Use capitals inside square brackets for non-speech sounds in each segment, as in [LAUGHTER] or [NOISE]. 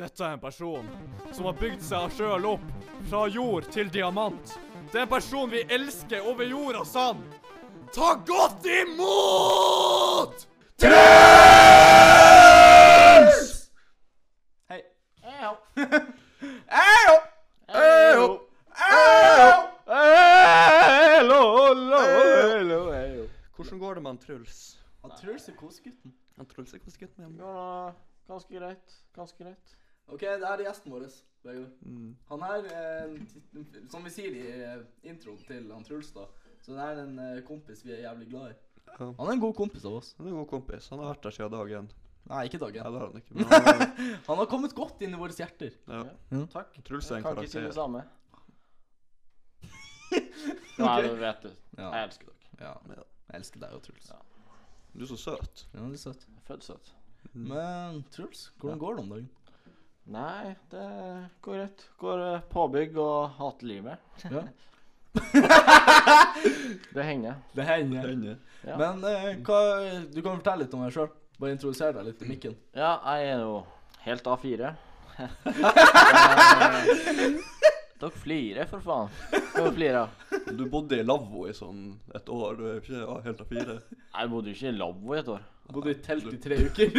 Dette er en person som har bygd seg sjøl opp fra jord til diamant. Det er en person vi elsker over jord og sand. Ta godt imot! Truls! Hei. Eyo. Eyo! Eyo! Eyo! Hvordan går det med han Truls? Han Truls er kosegutten. Han Truls er kosegutten. Ja, ganske greit. Ganske greit. OK, det er gjesten vår, Vegard. Mm. Han er, eh, som vi sier i eh, introen til han Truls, da, så det er en eh, kompis vi er jævlig glad i. Ja. Han er en god kompis av oss. Han er en god kompis. Han har vært der siden dag én. Nei, ikke Ja, dagen. det har han ikke. Men [LAUGHS] han, Han har kommet godt inn i våre hjerter. ja. Takk. Truls er Jeg en kan ikke si det karakter. samme. [LAUGHS] Nei, du vet du. Ja. Jeg elsker dere. ja. Jeg elsker deg og Truls. Ja. Du er så søt. Ja, du er søt. Jeg er Født søt. Men Truls, hvordan går det om dagen? Nei, det går greit. Går eh, påbygg og hater livet. Ja. [LAUGHS] Det hender. Det hender. Ja. Men eh, hva, du kan fortelle litt om deg sjøl. Bare introdusere deg litt i mikken. Ja, jeg er jo helt A4. [LAUGHS] Dere flirer, for faen. Hva flirer? Du bodde i lavvo i sånn et år. Du er ikke ja, helt av fire. Jeg bodde jo ikke i lavvo i et år. Bodde i telt i tre [LAUGHS] uker.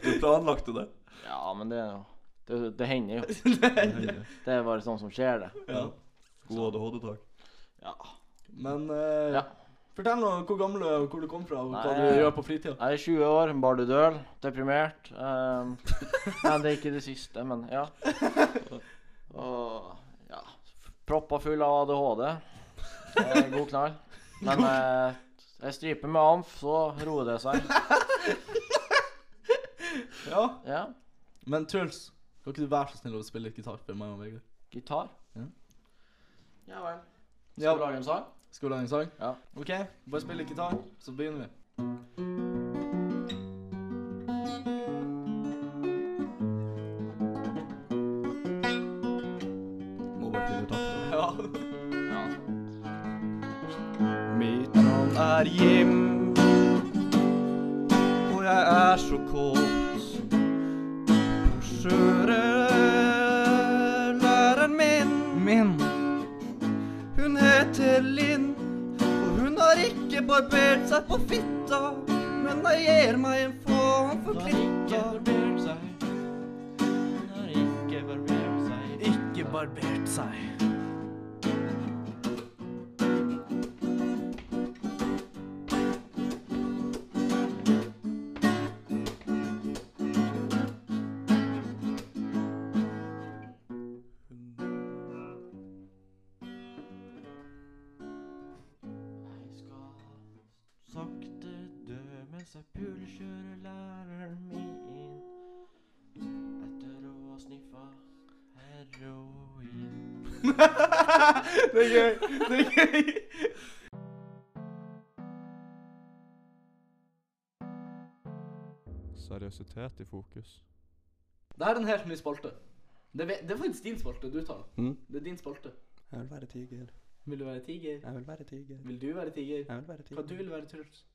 Du planlagte det. Ja, men det er jo det, det hender jo. [LAUGHS] Det er bare sånn som skjer, det. ja. God ADHD-tak. Ja. Men eh, Ja. fortell nå hvor gammel du er, og hvor du kom fra, og hva Nei, du jeg- gjør på fritida. Jeg er 20 år, bardudøl, deprimert. Um, [LAUGHS] nei, det er ikke det siste, men ja. [LAUGHS] Og ja Proppa full av ADHD. God knall. Men eh, jeg stryper med amf, så roer det seg. Ja. Ja. Men Truls, kan ikke du være så snill å spille litt gitar for meg og Vegard? Gitar. Ja. Ja vel. Ja. Skal vi lage en sang? Skal vi lage en sang? Ja. OK, bare spill litt gitar, så begynner vi. [LAUGHS] Mitt navn er Jim, og jeg er så kåt heter Linn, og hun har ikke barbert seg på fitta. Men jeg gir meg en faen for Har ikke klitta. barbert seg. Ikke barbert seg. Ikke barbert seg. Det er gøy. Det er gøy. Seriøsitet i fokus. Det er en helt ny spalte. Det er, det er faktisk din spalte du tar. Mm. Det er din spalte. Jeg vil være tiger. Vil du være tiger? Jeg vil være tiger. Vil du være tiger? Jeg vil være tiger. Hva du vil være, Truls?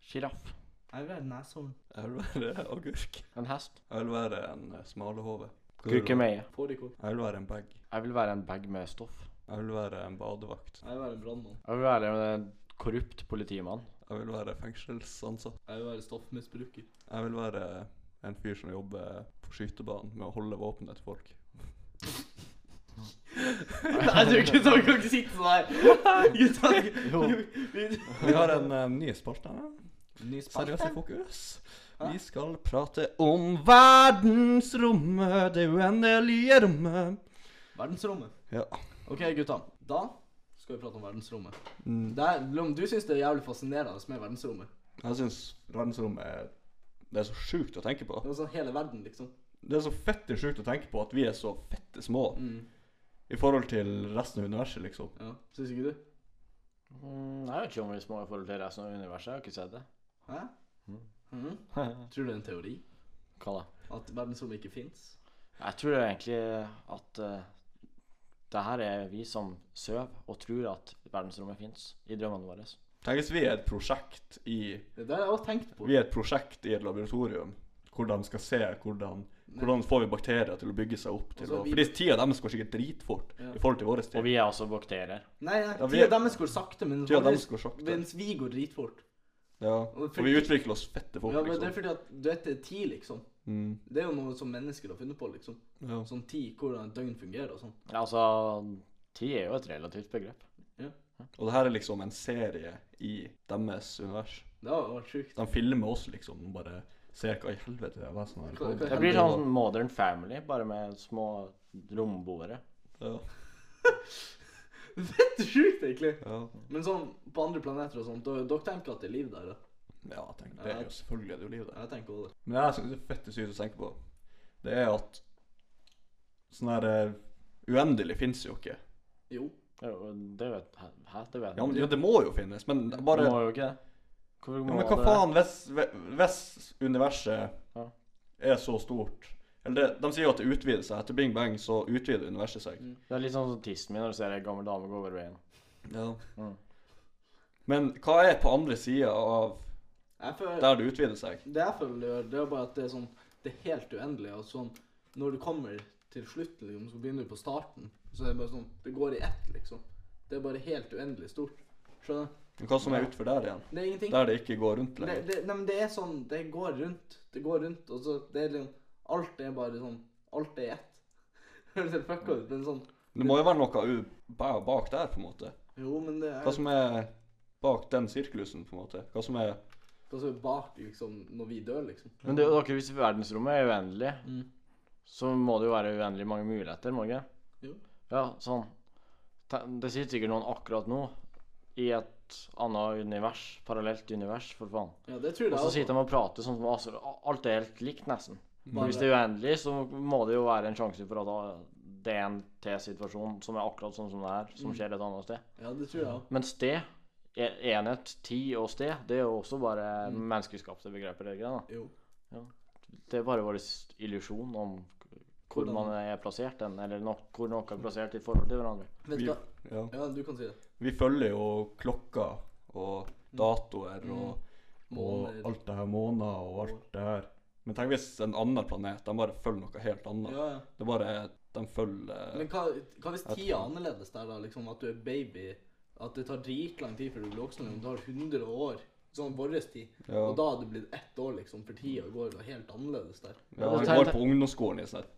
Sjiraff. Jeg vil være neshorn. Jeg vil være agurk. En hest. Jeg vil være en eh, smalahove. Gurkemeie. Fårikål. Jeg vil være en bag. Jeg vil være en bag med stoff. Jeg vil være en badevakt. Jeg vil være en brannmann. Jeg vil være en korrupt politimann. Jeg vil være fengselsansatt. Jeg vil være stoffmisbruker. Jeg vil være en fyr som jobber på skytebanen med å holde våpenet til folk. Nei, du gutta kan ikke sitte sånn her. Gutta vi- [LAUGHS] Vi har en uh, ny spalte. Ny Seriøst i fokus. Hæ? Vi skal prate om verdensrommet, det uendelige rommet. Verdensrommet. Ja. OK, gutta. Da skal vi prate om verdensrommet. Mm. Det er, Lom, du syns det er jævlig fascinerende med verdensrommet? Jeg syns verdensrommet er Det er så sjukt å tenke på. Det er sånn hele verden, liksom. Det er så fette sjukt å tenke på at vi er så fette små Mm. i forhold til resten av universet, liksom. Ja, Syns ikke du? Mm, jeg vet ikke om vi er små i forhold til resten av universet. Jeg har ikke sett det. Hæ? Mm. Mhm. [LAUGHS] Tror du det er en teori? Hva da? At verdensrommet ikke fins? Jeg tror egentlig at uh, det her er vi som sover og tror at verdensrommet fins i drømmene våre. Tenk hvis vi er et prosjekt i Det der har jeg også tenkt på. Vi er et prosjekt i et laboratorium hvor de skal se hvordan Hvordan får vi bakterier til å bygge seg opp til Altså, å vi- Fordi tida deres går sikkert dritfort Ja. i forhold til vår Og vi er også bakterier. Nei, nei Ja, tida deres går sakte, men Tida deres går sakte. mens vi går dritfort. Ja. Og Og vi utvikler oss fette fort, Ja, men det er liksom. fordi at du vet det er tid, liksom. Mm. Det er jo noe som mennesker har funnet på, liksom. Ja. Sånn tid, hvordan et døgn fungerer og sånn. Ja, altså Tid er jo et relativt begrep. Og det her er liksom en serie i deres univers. Det har vært sjukt. De filmer oss liksom og bare ser hva i helvete det er hva som er Det blir sånn Modern Family, bare med små romboere. Ja. [LAUGHS] Fett sjukt, egentlig. Ja. Men sånn på andre planeter og sånt, dere tenker at det er liv der? da? Ja, tenk, det er jo selvfølgelig er det jo liv der. Jeg tenker også det. Men det jeg syns er fette sykt å tenke på, det er at sånn her eh, Uendelig fins jo ikke. Jo. Jo, det vet Hæ? Det vet Ja, men, ja, det må jo finnes, men bare Det må jo ikke det. Hvorfor ja, må Men hva det? faen hvis, hvis universet Ja. er så stort Eller det, De sier jo at det utvider seg. Etter Bing Bang så utvider universet seg. Mm. Det er litt sånn som tissen min når du ser ei gammel dame gå over veien. Ja. Mm. Men hva er på andre sida av Jeg føler, der det utvider seg? det jeg føler det gjør, det er bare at det er sånn Det er helt uendelig. Og sånn Når du kommer til slutt, liksom, så begynner du på starten. Så er det bare sånn Det går i ett, liksom. Det er bare helt uendelig stort. Skjønner du? Men hva som er utfor der igjen? Det er ingenting. Der det ikke går rundt lenger? det, nei, men det er sånn Det går rundt. Det går rundt, og så det er liksom Alt er bare sånn Alt er i ett. [LAUGHS] Høres helt fucka ut, men sånn Det må jo være noe bak der, på en måte. Jo, men det er Hva som er bak den sirklusen, på en måte? Hva som er som er bak, liksom, når vi dør, liksom. Men det, dere, hvis verdensrommet er uendelig, Mm. så må det jo være uendelig mange muligheter, må det ikke? Ja, sånn. Det sitter sikkert noen akkurat nå i et annet univers, parallelt univers, for faen. Ja, det tror jeg Og så sitter de og prater sånn som altså, alt er helt likt, nesten. Bare- Hvis det er uendelig, så må det jo være en sjanse for at det er en T-situasjon som er akkurat sånn som det er, som Mm. skjer et annet sted. Ja, det tror jeg òg. Men sted, e- enhet, tid og sted, det er jo også bare Mm. menneskeskapte begreper. er det ikke det da? Jo. Det er bare vår illusjon om hvor Hvordan- man er plassert, den, eller no hvor noe er plassert i forhold til hverandre. Vet Vi, ja. Ja, du kan si det. vi følger jo klokka og datoer Mm. og, og alt det her måneder og alt det her. Men tenk hvis en annen planet de bare følger noe helt annet. Ja, ja. Det er bare De følger Men hva, hva hvis tida er annerledes der, da? Liksom At du er baby, at det tar dritlang tid før du blir voksen? Det tar 100 år. Sånn vår tid. Ja, Og da hadde det blitt ett år, liksom, for tida går jo helt annerledes der. ja Vi går på ungdomsskolen i sånn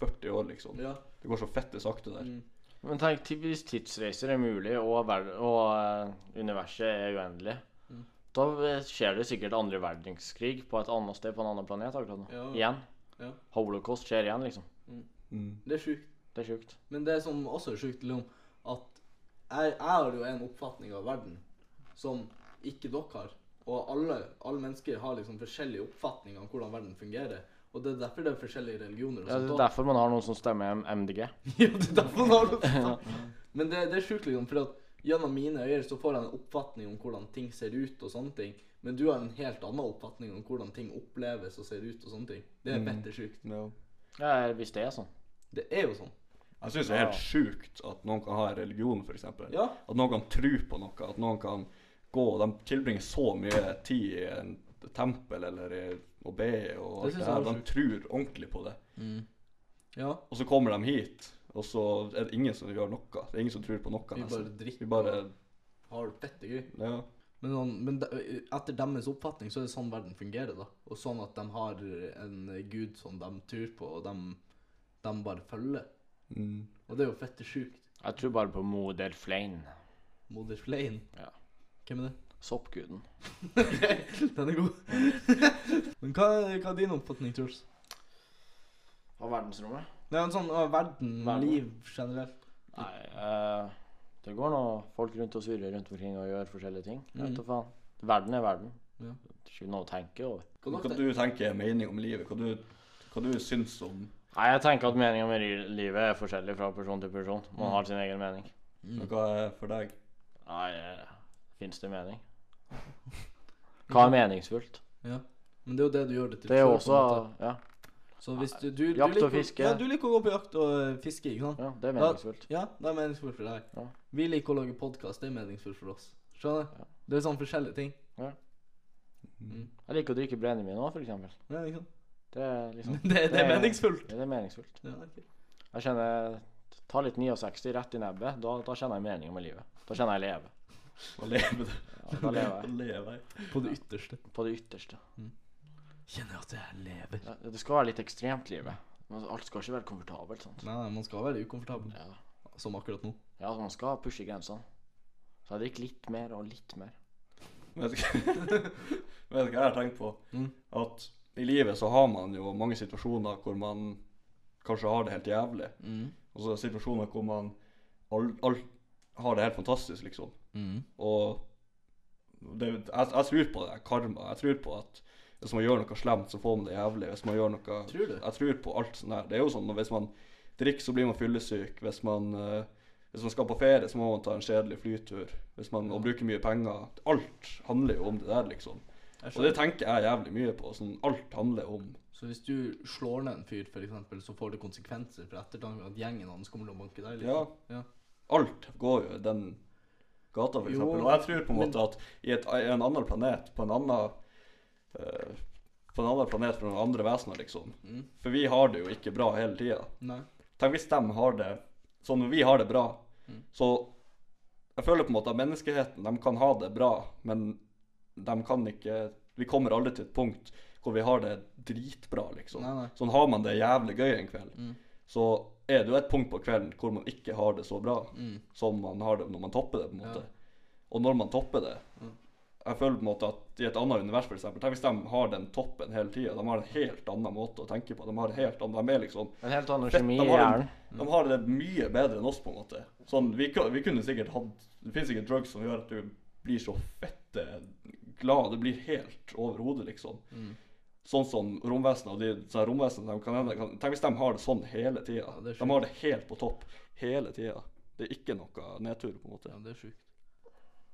40 år, liksom. Ja. Det går så fette sakte der. Mm. Men tenk hvis tidsreiser er mulig, og, og eh, universet er uendelig, Mm. da eh, skjer det sikkert andre verdenskrig på et annet sted på en annen planet akkurat nå. Ja. Igjen. Ja. Holocaust skjer igjen, liksom. Mm. Det er sjukt. Det er sjukt. Men det som også er sjukt, liksom, at jeg, jeg har jo en oppfatning av verden som ikke dere har. Og alle, alle mennesker har liksom forskjellige oppfatninger om hvordan verden fungerer. Og det er derfor det er forskjellige religioner. og Ja, det er derfor man har noen som stemmer MDG. [LAUGHS] Ja, det er derfor man har noen som stemmer. Men det, det er sjukt, liksom, for at gjennom mine øyne så får jeg en oppfatning om hvordan ting ser ut og sånne ting. Men du har en helt annen oppfatning om hvordan ting oppleves og ser ut og sånne ting. Det er Mm. sjukt. No. Ja, hvis det er sånn. Det er jo sånn. Jeg syns det er helt sjukt at noen kan ha religion, f.eks. Ja. At noen kan tro på noe. At noen kan gå De tilbringer så mye tid i en tempel eller i å be og Det alt det her. De tror ordentlig på det. Ja. Og så kommer de hit, og så er det ingen som gjør noe. Det er ingen som tror på noe. Vi bare nesten. drikker Vi bare og har fette gøy. Ja. Men, noen, men de, etter deres oppfatning så er det sånn verden fungerer, da. Og sånn at de har en gud som de tror på, og de, de bare følger. Mm. Og det er jo fette sjukt. Jeg tror bare på moder Flein. Moder Flein. Ja. Hvem er det? Soppguden. [LAUGHS] Den er god. [LAUGHS] men hva, hva er din oppfatning, Truls? Av verdensrommet? Er en sånn av verden, Verden. liv generelt. Nei, uh, det går nå folk rundt og surrer rundt omkring og gjør forskjellige ting. Jeg vet Mm. faen. Verden er verden. Ja. Det er ikke noe å tenke over. Hva Hva du tenker er mening om livet? Hva du, hva du syns om Nei, jeg tenker at meninga med livet er forskjellig fra person til person. Man Mm. har sin egen mening. Mm. Hva er for deg? Nei, eh, fins det mening? Hva er meningsfullt? Ja. Men det er jo det du gjør det til Det er jo også. Ja, Så hvis du, du, du Jakt og liker, fiske. Ja, du liker å gå på jakt og eh, fiske, ikke sant? ja det er Da- meningsfullt. Ja, det er meningsfullt for deg. Ja. Vi liker å lage podkast, det er meningsfullt for oss. Skjønner? Ja. Det er sånn forskjellige ting. Ja. Mm. Jeg liker å drikke brennevin òg, for eksempel. Ja, ikke sant? Det er liksom [LAUGHS] Det, det er meningsfullt. Det er meningsfullt. Ja. Jeg kjenner Ta litt 69 rett i nebbet. Da, da kjenner jeg meningen med livet. Da kjenner jeg leve. Å leve du. Ja, da lever jeg. [LAUGHS] leve jeg. På det ytterste. På det ytterste. Kjenner at jeg lever. Ja, det skal være litt ekstremt, livet. Alt skal ikke være komfortabelt. sant? Nei, nei, man skal være ukomfortabel. Ja. Som akkurat nå. ja, man skal pushe grensene. Så jeg drikker litt mer og litt mer. Vet du hva [LAUGHS] jeg har tenkt på? Mm. At i livet så har man jo mange situasjoner hvor man kanskje har det helt jævlig. Mm. Og så er situasjoner hvor man all, all, har det helt fantastisk, liksom. Mm. Og det, jeg, jeg tror på det, karma. Jeg tror på at hvis man gjør noe slemt, så får man det jævlig. Hvis man gjør noe Tror? Jeg tror på alt sånt der. Det er jo sånn hvis man drikker, så blir man fyllesyk. Hvis man, uh, hvis man skal på ferie, så må man ta en kjedelig flytur. Hvis man ja. bruker mye penger. Alt handler jo om det der, liksom. Og det tenker jeg jævlig mye på. Sånn, alt handler om Så hvis du slår ned en fyr, eksempel, så får det konsekvenser for ettertanken at gjengen hans kommer til å banke deg? Liksom? Ja. Alt går jo i den gata, eksempel. Og jeg tror på en måte at i, et, en annen planet, på en annen uh, På en annen planet for noen andre vesener, liksom. Mm. For vi har det jo ikke bra hele tida. Tenk hvis de har det sånn når vi har det bra, Mm. så Jeg føler på en måte at menneskeheten, de kan ha det bra, men de kan ikke Vi kommer aldri til et punkt hvor vi har det dritbra, liksom. Nei, nei. Sånn har man det jævlig gøy en kveld, Mm. så er det jo et punkt på kvelden hvor man ikke har det så bra Mm. som man har det når man topper det, på en måte. Ja. Og når man topper det Mm. Jeg føler på en måte at i et annet univers, f.eks. tenk hvis de har den toppen hele tida. De har en helt annen måte å tenke på. De har helt annen, de er liksom En helt annen kjemi i hjernen. De har det mye bedre enn oss, på en måte. Sånn, vi, vi kunne sikkert hatt Det finnes sikkert drugs som gjør at du blir så fette glad. det blir helt over hodet, liksom. Mm. Sånn som romvesenet og de sånne romvesener de kan, kan, Tenk hvis de har det sånn hele tida. Ja, de har det helt på topp hele tida. Det er ikke noe nedtur, på en måte. Ja, det er sjukt.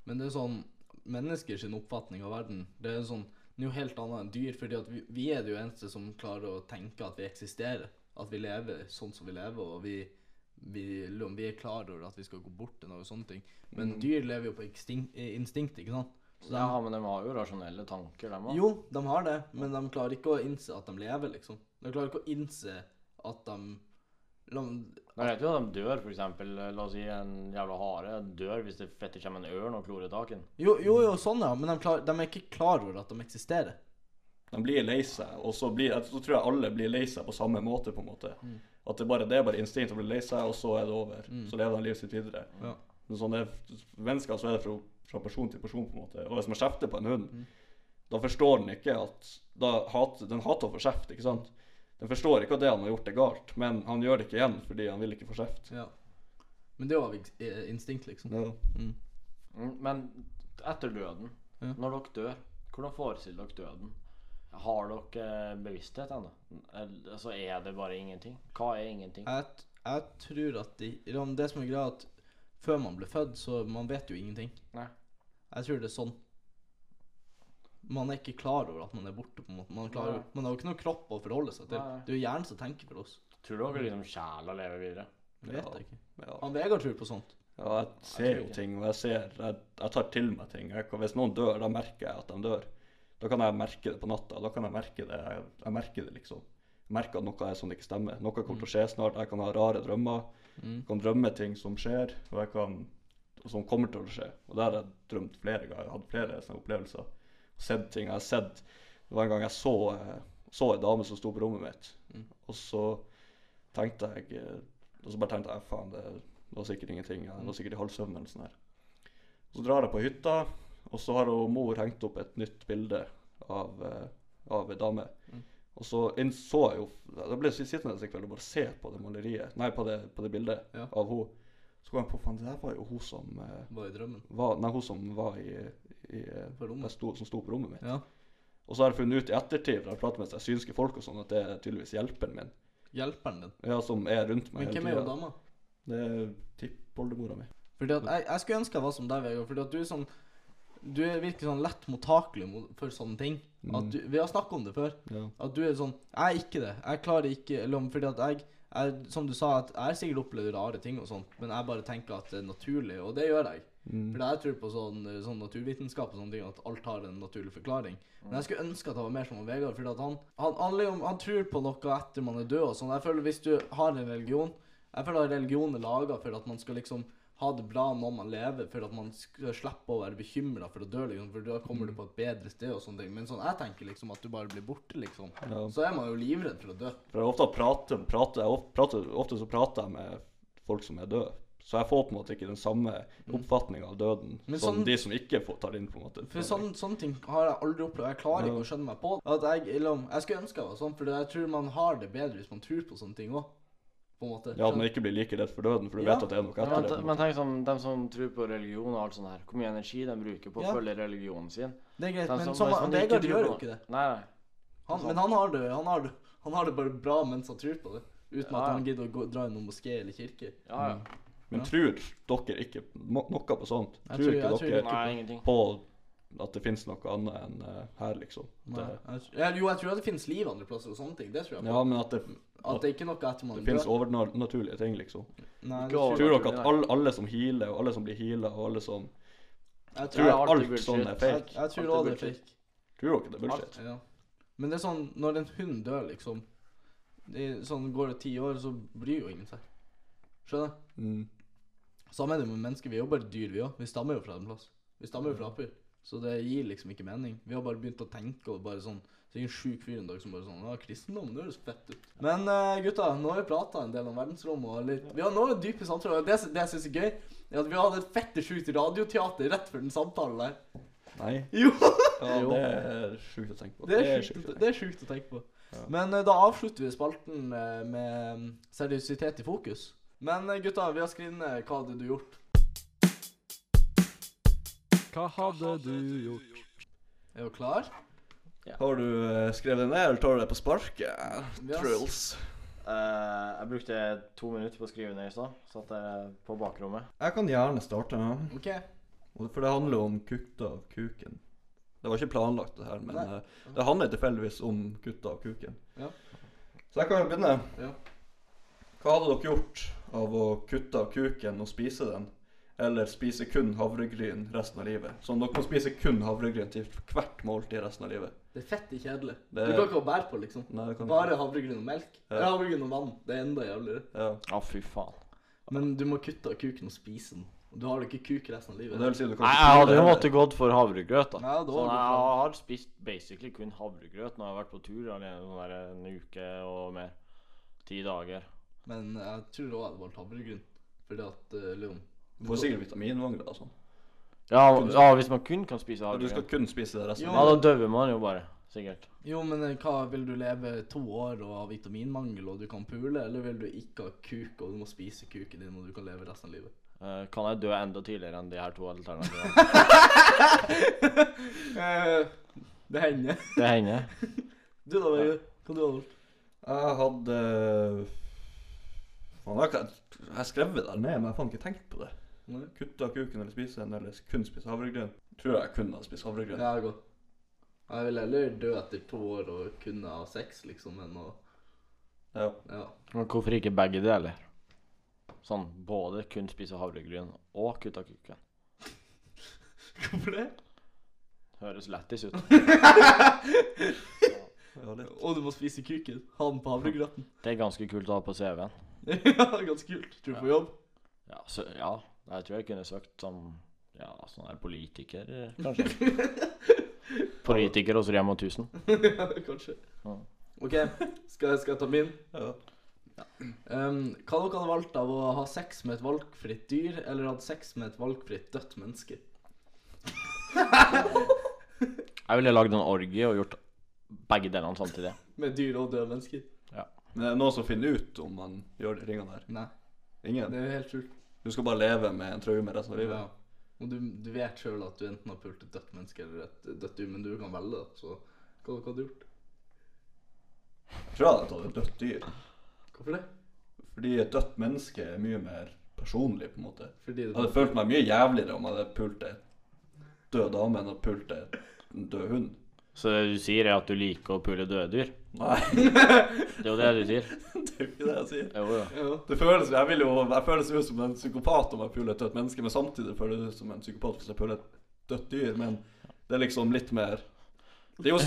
Men det er sånn Menneskers oppfatning av verden Det er sånn Det er jo helt annet enn dyr. Fordi vi, vi er det jo eneste som klarer å tenke at vi eksisterer. At vi lever sånn som vi lever, og vi, vi, vi er klar over at vi skal gå bort til noe sånne ting. Men dyr lever jo på instinkt, instinkt ikke sant? Så de, Ja, men de har jo rasjonelle tanker, de òg. jo, de har det, men de klarer ikke å innse at de lever, liksom. De klarer ikke å innse at de la, Men vet jo at de dør, eksempel. La oss si en jævla hare dør hvis det fette kommer en ørn og klorer tak i den. jo, jo, jo, sånn, ja. Men de, klar, de er ikke klar over at de eksisterer. De blir lei seg, og så, blir, så tror jeg alle blir lei seg på samme måte, på en måte. Mm. At det, bare, det er bare instinkt å bli lei seg, og så er det over. Mm. Så lever de livet sitt videre. Ja. Men sånn er mennesker, så er det fra, fra person til person, på en måte. Og hvis man kjefter på en hund, Mm. da forstår den ikke at da hat, Den hater å få kjeft, ikke sant? Den forstår ikke at det han har gjort, er galt, men han gjør det ikke igjen fordi han vil ikke få kjeft. Ja. Men det er ins- eh, instinkt, liksom. Ja. Mm. Mm, Men etter døden, Ja. når dere dør, hvordan forestiller dere døden? Har dere bevissthet ennå? Altså, er det bare ingenting? Hva er ingenting? Jeg, jeg tror at de, Det som er greia, at før man blir født, så man vet jo ingenting. Nei. Jeg tror det er sånn. Man er ikke klar over at man er borte. på en måte. Man, Nei. man har jo ikke noe kropp å forholde seg til. Nei. Det er jo hjernen som tenker for oss. Tror dere liksom sjela lever videre? Det vet Ja. jeg ikke. Ja. Han Vegard tror på sånt. ja, jeg ser jo ting, og jeg ser Jeg, jeg tar til meg ting. Jeg, hvis noen dør, da merker jeg at de dør. Da kan jeg merke det på natta. Da kan jeg merke det. Jeg, jeg merker det, liksom. Jeg merker at noe er sånn det ikke stemmer. Noe kommer til å skje snart. Jeg kan ha rare drømmer. Mm. Jeg kan drømme ting som skjer, og kan som kommer til å skje. Og det har jeg drømt flere ganger. Jeg har hatt flere sånne opplevelser. Sett ting. Jeg har sett Det var en gang jeg så, eh, så en dame som sto på rommet mitt, Mm. og så tenkte jeg eh, Og så bare tenkte jeg faen, det, det var sikkert ingenting. Jeg var sikkert i halvsøvn eller sånn her. Så drar jeg på hytta, og så har hun mor hengt opp et nytt bilde av, eh, av ei dame. Mm. Og så innså jeg jo Da ble jeg sittende en kveld og bare se på det maleriet, nei, på det, på det bildet Ja. av henne. Så kom jeg på faen, det der var jo hun som eh, Var i drømmen. var, Nei, hun som var i, i sto, Som sto på rommet mitt. Ja. Og så har jeg funnet ut i ettertid, for jeg pratet med seg synske folk og sånn, at det er tydeligvis hjelperen min. Hjelperen din. Ja, som er rundt meg Men hvem er jo dama? Det er tippoldemora mi. Fordi at jeg, jeg skulle ønske jeg var som deg, Vegard. Fordi at du er sånn Du er- virker sånn lett mottakelig for sånne ting. At du, vi har snakket om det før. Ja. At du er sånn Jeg er ikke det. Jeg klarer ikke Eller fordi at jeg jeg, Som du sa, at jeg har sikkert opplevd rare ting og sånt, men jeg bare tenker at det er naturlig, og det gjør jeg. Mm. For jeg tror på sånn, sånn naturvitenskap og sånne ting, at alt har en naturlig forklaring. Men jeg skulle ønske at jeg var mer som han Vegard, fordi at han, han, han, liksom- han tror på noe etter man er død og sånn. Jeg føler hvis du har en religion Jeg føler at religion er laga for at man skal liksom ha det bra når man lever, for at man skal slippe å være bekymra for å dø, liksom, for da kommer du på et bedre sted og sånne ting. Men sånn, jeg tenker liksom at du bare blir borte, liksom. Ja. Så er man jo livredd for å dø. For jeg ofte prater, prater, jeg prater, ofte så prater jeg med folk som er døde. Så jeg får på en måte ikke den samme oppfatninga av døden sånn, som de som ikke får tar inn. på en måte. For sånn, sånne ting har jeg aldri opplevd. Jeg klarer Ja. ikke å skjønne meg på. At jeg, jeg skulle ønske jeg var sånn, for jeg tror man har det bedre hvis man tror på sånne ting òg. På en måte. Ja, at man ikke blir like redd for døden, for du Ja. vet at det er noe Men, etter det. men tenk sånn, dem som tror på religion og alt sånt her, hvor mye energi de bruker på å Ja. følge religionen sin. Det er greit, de men som- som, Vegard gjør jo ikke det. Nei, nei. Han, men han har, det, han, har det, han har det bare bra mens han tror på det. Uten Ja, at han gidder å gå, dra i noen moské eller kirke. Ja, ja. Men Ja. tror dere ikke noe på sånt? Tror tror- ikke tror dere ikke Nei, ingenting. på at det finnes noe annet enn uh, her, liksom? Nei, Det, jeg, jo, jeg tror at det finnes liv andre plasser og sånne ting. Det tror jeg på. ja, men at det, At det ikke er noe etter man det finnes overnaturlige ting, liksom. Nei, det Ikke tror Tror dere at alle, alle som healer, og alle som blir heala, og alle som jeg Tror tror, alt bullshit. sånn er fake? jeg tror Alt er også det er fake. Tror dere det er bullshit? Ja. Men det er sånn, når en hund dør, liksom det Sånn går det ti år, så bryr jo ingen seg. Skjønner? Mm. Samme er det med mennesker. Vi er jo bare dyr, vi òg. Vi stammer jo fra en plass. Vi stammer jo fra aper. Så det gir liksom ikke mening. Vi har bare begynt å tenke og bare sånn Så er en sjuk fyr en dag som bare sånn Ja, kristendom, det høres fett ut. Men uh, gutta, nå har vi prata en del om verdensrommet og litt Vi har nå dype samtaler. Det, det jeg syns er gøy, er at vi hadde et fette sjukt radioteater rett før den samtalen der. Nei? [LAUGHS] Jo! Ja, det er sjukt å tenke på. Det er sjukt å tenke det er sjukt å tenke på. Ja. Men uh, da avslutter vi spalten uh, med mm, seriøsitet i fokus. Men gutta, vi har skrevet ned hva hadde du gjort. Hva hadde du gjort? Er du klar? Har du eh, skrevet det ned, eller tar du det på sparket? Trills. Eh, jeg brukte to minutter på å skrive ned i stad. Satt jeg på bakrommet. Jeg kan gjerne starte, OK. for det handler om kutta av kuken. Det var ikke planlagt, det her, men eh, det handler tilfeldigvis om kutta av kuken. Ja. Så jeg kan jo begynne. Ja. Hva hadde dere gjort av å kutte av kuken og spise den? Eller spise kun havregryn resten av livet? Sånn dere må spise kun havregryn til hvert måltid resten av livet. Det er fett kjedelig. Det- Du kan ikke ha bær på, liksom. Nei, det kan Bare havregryn og melk. Ja. Eller havregryn og vann. Det er enda jævligere. Ja. ah, fy faen. Men du må kutte av kuken og spise den. Du har da ikke kuk resten av livet. det vil si du kan Nei, jeg hadde jo måttet gått for havregrøt, da. Ja, da Sånn, jeg har spist basically kun havregrøt når jeg har vært på tur alene en uke og mer. Ti dager. Men jeg tror òg jeg hadde valgt havregryn. Fordi at uh, Leon Du får sikkert vitaminmangel og sånn. Ja, ja, hvis man kun kan spise Og Du skal kun spise det resten Jo. av Ja, livet. da døver man jo bare. Sikkert. Jo, men eh, hva vil du leve to år og ha vitaminmangel og du kan pule, eller vil du ikke ha kuk og du må spise kuken din og du kan leve resten av livet? Eh, kan jeg dø enda tidligere enn de her to alternativene? [LAUGHS] Eh, det hender. Det hender. [LAUGHS] Du da, Vegard? Hva du hadde gjort? Jeg hadde Faen, jeg har ikke- jeg har skrevet det ned, men jeg har faen ikke tenkt på det. Nei. Kutte av kuken eller spise den, eller kun spise havregryn. Tror jeg kun har spist havregryn. Ja, godt. Jeg vil heller dø etter to år og kunne ha sex, liksom, enn å Ja. Ja. Men hvorfor ikke begge deler? Sånn både kun spise havregryn og kutte kuken. [LAUGHS] Hvorfor det? Høres lættis ut. [LAUGHS] ja litt. Og du må spise kuken. Ha den på havregrøten. Det er ganske kult å ha på CV-en. [LAUGHS] ja, ganske kult. Tror du får jobb? Ja, så, ja, jeg tror jeg kunne søkt som ja, sånn her politiker, kanskje. [LAUGHS] Politiker hos Rema 1000. [LAUGHS] ja, kanskje. Ja. OK, skal jeg, skal jeg ta min? Ja. Um, hva dere hadde valgt av å ha sex med et valgfritt dyr, eller hatt sex med et valgfritt dødt menneske? [LAUGHS] Jeg ville lagd en orgie og gjort begge delene samtidig. Med dyr og døde mennesker? Men det er noen som finner ut om man gjør de ringene der. Nei, Ingen. det er jo helt sjukt. Du skal bare leve med en traume resten av livet. Ja. Og du, du vet sjøl at du enten har pult et dødt menneske eller et dødt dyr, men du kan velge, da. Så hva, hva hadde du gjort? Jeg tror jeg hadde tatt et dødt dyr. Hvorfor det? Fordi et dødt menneske er mye mer personlig, på en måte. Fordi Jeg hadde følt meg mye jævligere om jeg hadde pult ei død dame enn å pulte en død hund. Så det du sier, er at du liker å pule døde dyr? Nei, Det er jo det du sier. [LAUGHS] det er jo ikke det jeg sier. Jo. Ja. Det føles, jeg, vil jo, jeg føles jo som en psykopat om jeg puler et dødt menneske, men samtidig føles det ut som en psykopat hvis jeg puler et dødt dyr. Men det er liksom litt mer det er jo,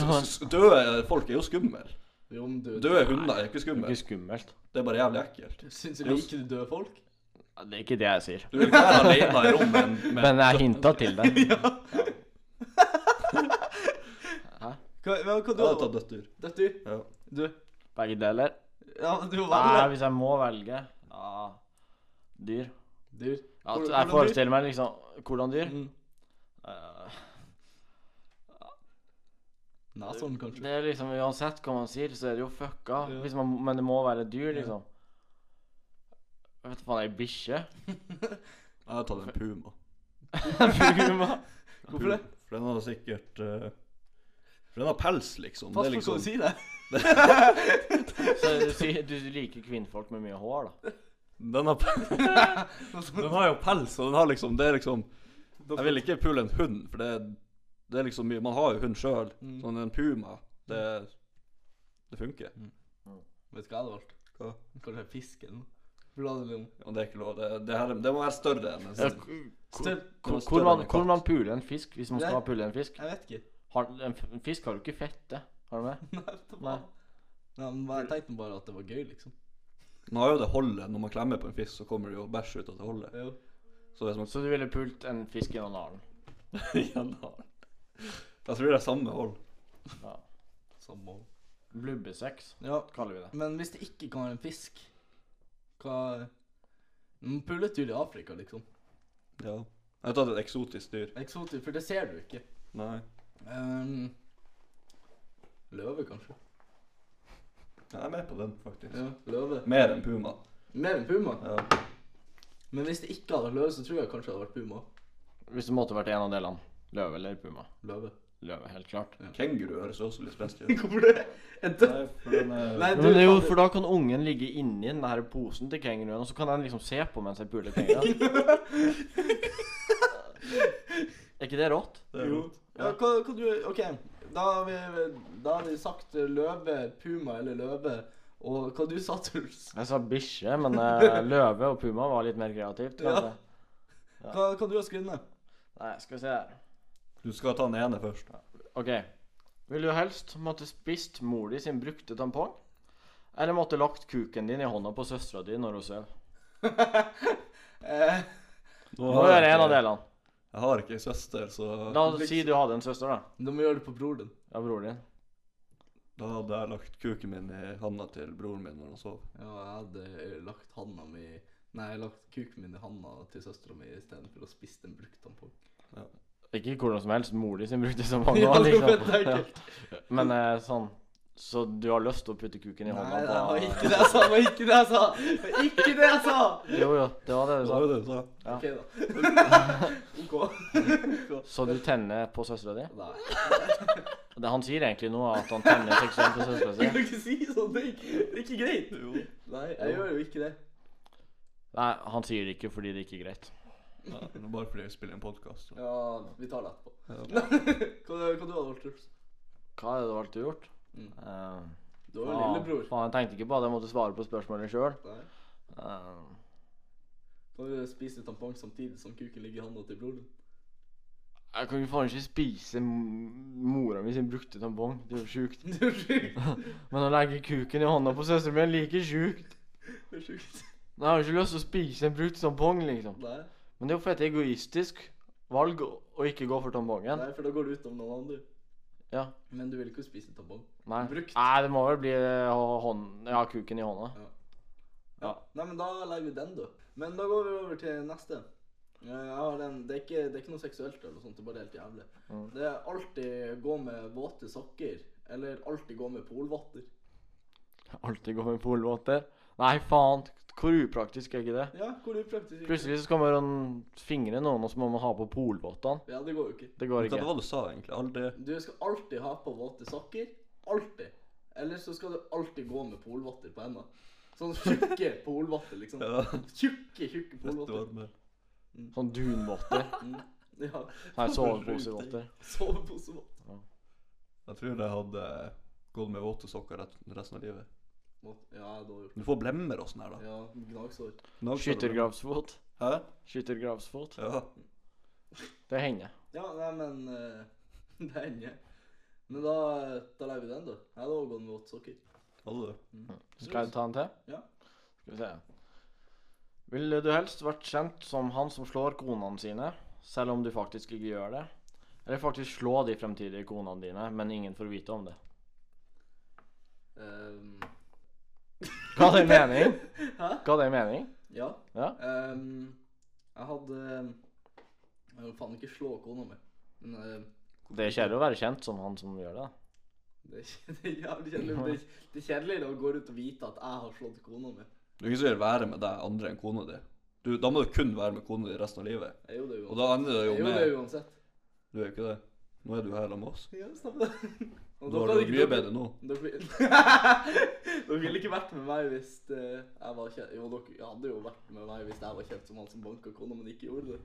Døde folk er jo skumle. Døde hunder er ikke er ikke skummelt. Det er bare jævlig ekkelt. Syns du ikke du døde folk? Ja, Det er ikke det jeg sier. Du vil ikke være alene i rommet med [LAUGHS] Men jeg hinta til det. [LAUGHS] Hæ? Hva, hva, hva du hadde har tatt dødt dyr. Dødt dyr? Ja. Du? Begge deler? Ja, du Nei, hvis jeg må velge Ja, dyr. dyr. Ja, Hvordan- jeg forestiller meg liksom Hvordan dyr? Mm. Uh, Neshorn, kanskje? Det er liksom Uansett hva man sier, så er det jo fucka. Ja. Hvis man, men det må være dyr, liksom. Jeg vet faen, ei bikkje? Jeg har tatt en puma. [LAUGHS] Puma? [LAUGHS] Hvorfor det? For den har sikkert uh, For den har pels, liksom. Pass på hva liksom du sier der. [LAUGHS] Sier- du liker kvinnfolk med mye hår, da? den har, [LAUGHS] den har jo pels, og den har liksom Det er liksom Jeg vil ikke pule en hund, for det, det er liksom mye Man har jo hund sjøl. Mm. Sånn en puma, det, det funker. Vet du hva jeg hadde valgt? Hva? Kanskje fisken. Og det er ikke lov. Det, det, her, det må være større enn en sånn. Større? Hvor, hvor, man, hvor man puler en fisk, hvis man skal pule en fisk Jeg vet ikke. har, En fisk har jo ikke fette. Har du det [LAUGHS] Nei. Var... Nei, men jeg tenkte bare at det var gøy, liksom. Man har jo det holdet. Når man klemmer på en fisk, så kommer det jo bæsj ut av det holdet. Jo. Så hvis man Så du ville pult en fisk i analen? Gjerne har Jeg tror det er samme hold. Ja. Samme. hold. Blubbesex, Ja, kaller vi det. men hvis det ikke kan være en fisk, hva Man puler et dyr i Afrika, liksom. Ja. Jeg har tatt et eksotisk dyr. Eksotisk, for det ser du ikke. Nei. Um, løve, kanskje? Jeg er med på den, faktisk. Ja, løve. Mer enn puma. Mer enn puma. Ja. Men hvis det ikke hadde vært løve, så tror jeg kanskje det hadde vært puma. Hvis det måtte vært en av delene. Løve eller puma? Løve. Løve, helt klart. Kenguru høres også litt spenstig ut. [LAUGHS] Hvorfor det? Nei, for den er Nei, Men det er jo, for da kan ungen ligge inni den her posen til kenguruen, og så kan den liksom se på mens jeg puler kenguruen. [LAUGHS] er ikke det rått? det er rått. Ja, hva, hva du OK, da har, vi, da har vi sagt løve, puma eller løve. Og hva du sa, Truls? Jeg sa bikkje, men eh, [LAUGHS] løve og puma var litt mer kreativt. Ja. kanskje. Hva, hva du har skrevet ned? Nei, skal vi se her. Du skal ta den ene først. OK. Vil du helst måtte spist mor di sin brukte tampong? Eller måtte lagt kuken din i hånda på søstera di når hun sover? [LAUGHS] Eh, Nå gjør jeg en av delene. Jeg har ikke ei søster, så La oss si du hadde en søster, da. Du må gjøre det på bror din. Ja, bror din. da hadde jeg lagt kuken min i handa til broren min når han sov. Ja, jeg hadde eh, lagt handa mi Nei, jeg lagt kuken min i handa til søstera mi istedenfor å spise den brukt tampong. Ikke hvordan som helst. Mor di sin brukte. [LAUGHS] Ja, også, det liksom. [LAUGHS] Ja. Men eh, sånn Så du har lyst til å putte kuken i Nei, hånda det var ikke det jeg sa! Det var ikke det jeg sa! Det var ikke det jeg sa! Jo, jo, det var det du Det sa. var det du sa. Ja. OK, da. [LAUGHS] OK. Så du tenner på søstera di? Nei. Det Han sier egentlig nå at han tenner seksuelt på søstera Jeg kan ikke si sånn. Det er ikke, det er ikke greit. Nei, jeg gjør jo ikke det. Nei, han sier det ikke fordi det ikke er greit. Ja, bare fordi jeg spiller en podkast. Ja, vi tar det etterpå. Ja. [LAUGHS] Hva, hva du hadde valgt, Truls? Hva hadde det du valgt å gjort? Mm. Eh, Du var jo lillebror. Faen, jeg tenkte ikke på at jeg måtte svare på spørsmålet sjøl. Nei. Kan du spise tampong samtidig som kuken ligger i handa til broren din? jeg kan jo faen ikke spise mora mi sin brukte tampong. Det er jo sjukt. [LAUGHS] Det er sjukt. [LAUGHS] Men å legge kuken i hånda på søsteren min er like sjukt. [LAUGHS] Det er sjukt. Jeg har jo ikke lyst til å spise en brukt tampong, liksom. Nei, Men det er jo for et egoistisk valg å ikke gå for tampongen. nei, for da går det ut om noen andre. Ja. Men du vil ikke spise tampong. Nei. Brukt. Nei, det må vel bli eh, hånd... Ja, kuken i hånda. Ja. Nei, men da legger vi den, da. Men da går vi over til neste. Eh, Jeg har en, det, er ikke, det er ikke noe seksuelt, eller sånt, det er bare helt jævlig. Mm. Det er alltid gå med våte sokker, eller alltid gå med polvotter. Alltid gå med polvotter. Nei, faen. Hvor upraktisk er ikke det? Ja, hvor upraktisk. ikke? Plutselig så kommer han fingre noen, og så må man ha på polvottene. Ja, det går jo ikke. Det går Hva det ikke. var du sa, egentlig? Aldri Du skal alltid ha på våte sokker. Alltid. Eller så skal du alltid gå med polvotter på hendene. Sånn tjukke [LAUGHS] polvotter, liksom. Ja. Tjukke, tjukke polvotter. Mm. Sånn dunvotter. [LAUGHS] Mm. Ja. Nei, soveposevotter. Soveposevotter. Jeg tror jeg hadde gått med våte sokker resten av livet. Ja, Du får blemmer og sånn her, da. Ja, gnagsår. Skyttergravsfot. Hæ? Skyttergravsfot. Ja. Det hender. Ja, nei, men eh, [LAUGHS] Det hender. Men da, da lar vi den, da. Jeg hadde gått med våte sokker. Hadde du? Skal jeg ta en til? Ja. Skal vi se. Ville du helst vært kjent som han som slår konene sine, selv om du faktisk ikke gjør det? Eller faktisk slå de fremtidige konene dine, men ingen får vite om det? Ehm, Ga det mening? [LAUGHS] Hæ? Ga det mening? ja. Ja. Um, jeg hadde Jeg vil faen ikke slå kona mi, men uh, Det er kjedelig å være kjent som han som gjør det. det, er, [LAUGHS] det er jævlig kjedelig. Det, er- kjedelig å gå ut og vite at jeg har slått kona mi. Du kan ikke sikkert være med deg andre enn kona di. Du, da må du kun være med kona di resten av livet. Jeg gjorde det Og uansett. da ender det Jeg gjorde det uansett. Du er jo ikke det. Nå er du her sammen med oss. Ja, stemmer det. [LAUGHS] Da har det du mye bedre nå. [LAUGHS] Dere, ville ikke vært med meg hvis eh, jeg var kjent Jo, dere hadde jo vært med meg hvis jeg var kjent som han som banka kona, men ikke gjorde det.